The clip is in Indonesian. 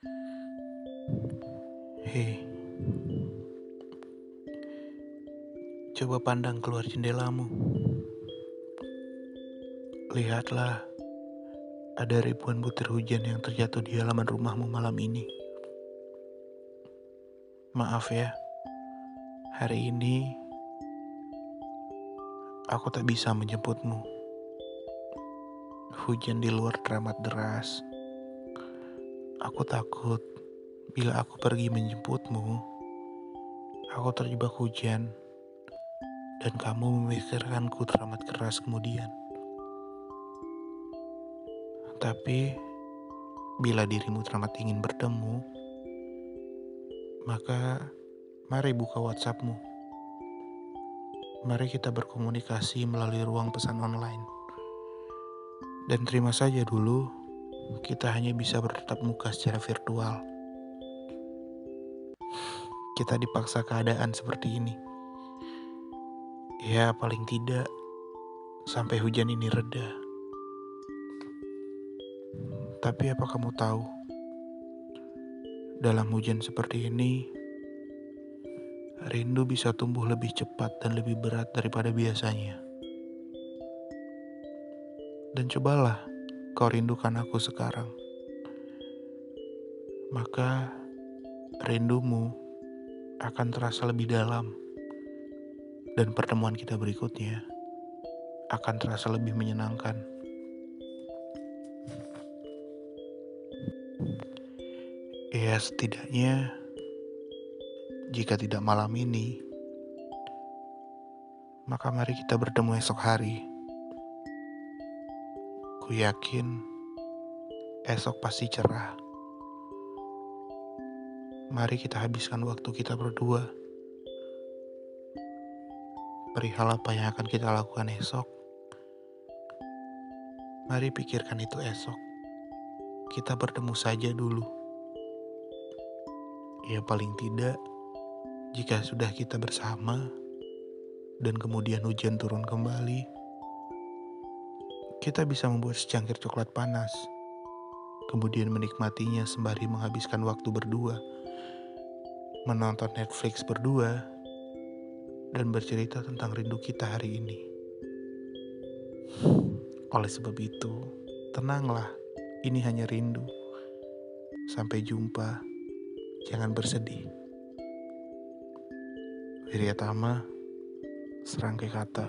Hei, coba pandang keluar jendelamu. Lihatlah, ada ribuan butir hujan yang terjatuh di halaman rumahmu malam ini. Maaf ya, hari ini aku tak bisa menjemputmu. Hujan di luar teramat deras. Aku takut bila aku pergi menjemputmu, aku terjebak hujan dan kamu memikirkanku teramat keras kemudian. Tapi, bila dirimu teramat ingin bertemu, maka mari buka WhatsAppmu. Mari kita berkomunikasi melalui ruang pesan online. Dan terima saja dulu, kita hanya bisa bertatap muka secara virtual kita dipaksa keadaan seperti ini. Ya, paling tidak sampai hujan ini reda. Tapi apa kamu tahu? Dalam hujan seperti ini, rindu bisa tumbuh lebih cepat dan lebih berat daripada biasanya. Dan cobalah kau rindukan aku sekarang. Maka rindumu akan terasa lebih dalam, dan pertemuan kita berikutnya akan terasa lebih menyenangkan. Ya, setidaknya jika tidak malam ini, maka mari kita bertemu esok hari. Ku yakin esok pasti cerah. Mari kita habiskan waktu kita berdua. Perihal apa yang akan kita lakukan esok. Mari pikirkan itu esok. Kita bertemu saja dulu. Ya paling tidak, jika sudah kita bersama dan kemudian hujan turun kembali, kita bisa membuat secangkir coklat panas, kemudian menikmatinya sembari menghabiskan waktu berdua menonton Netflix berdua, dan bercerita tentang rindu kita hari ini. Oleh sebab itu, tenanglah, ini hanya rindu. Sampai jumpa, jangan bersedih. Wiryatama, serangkai kata.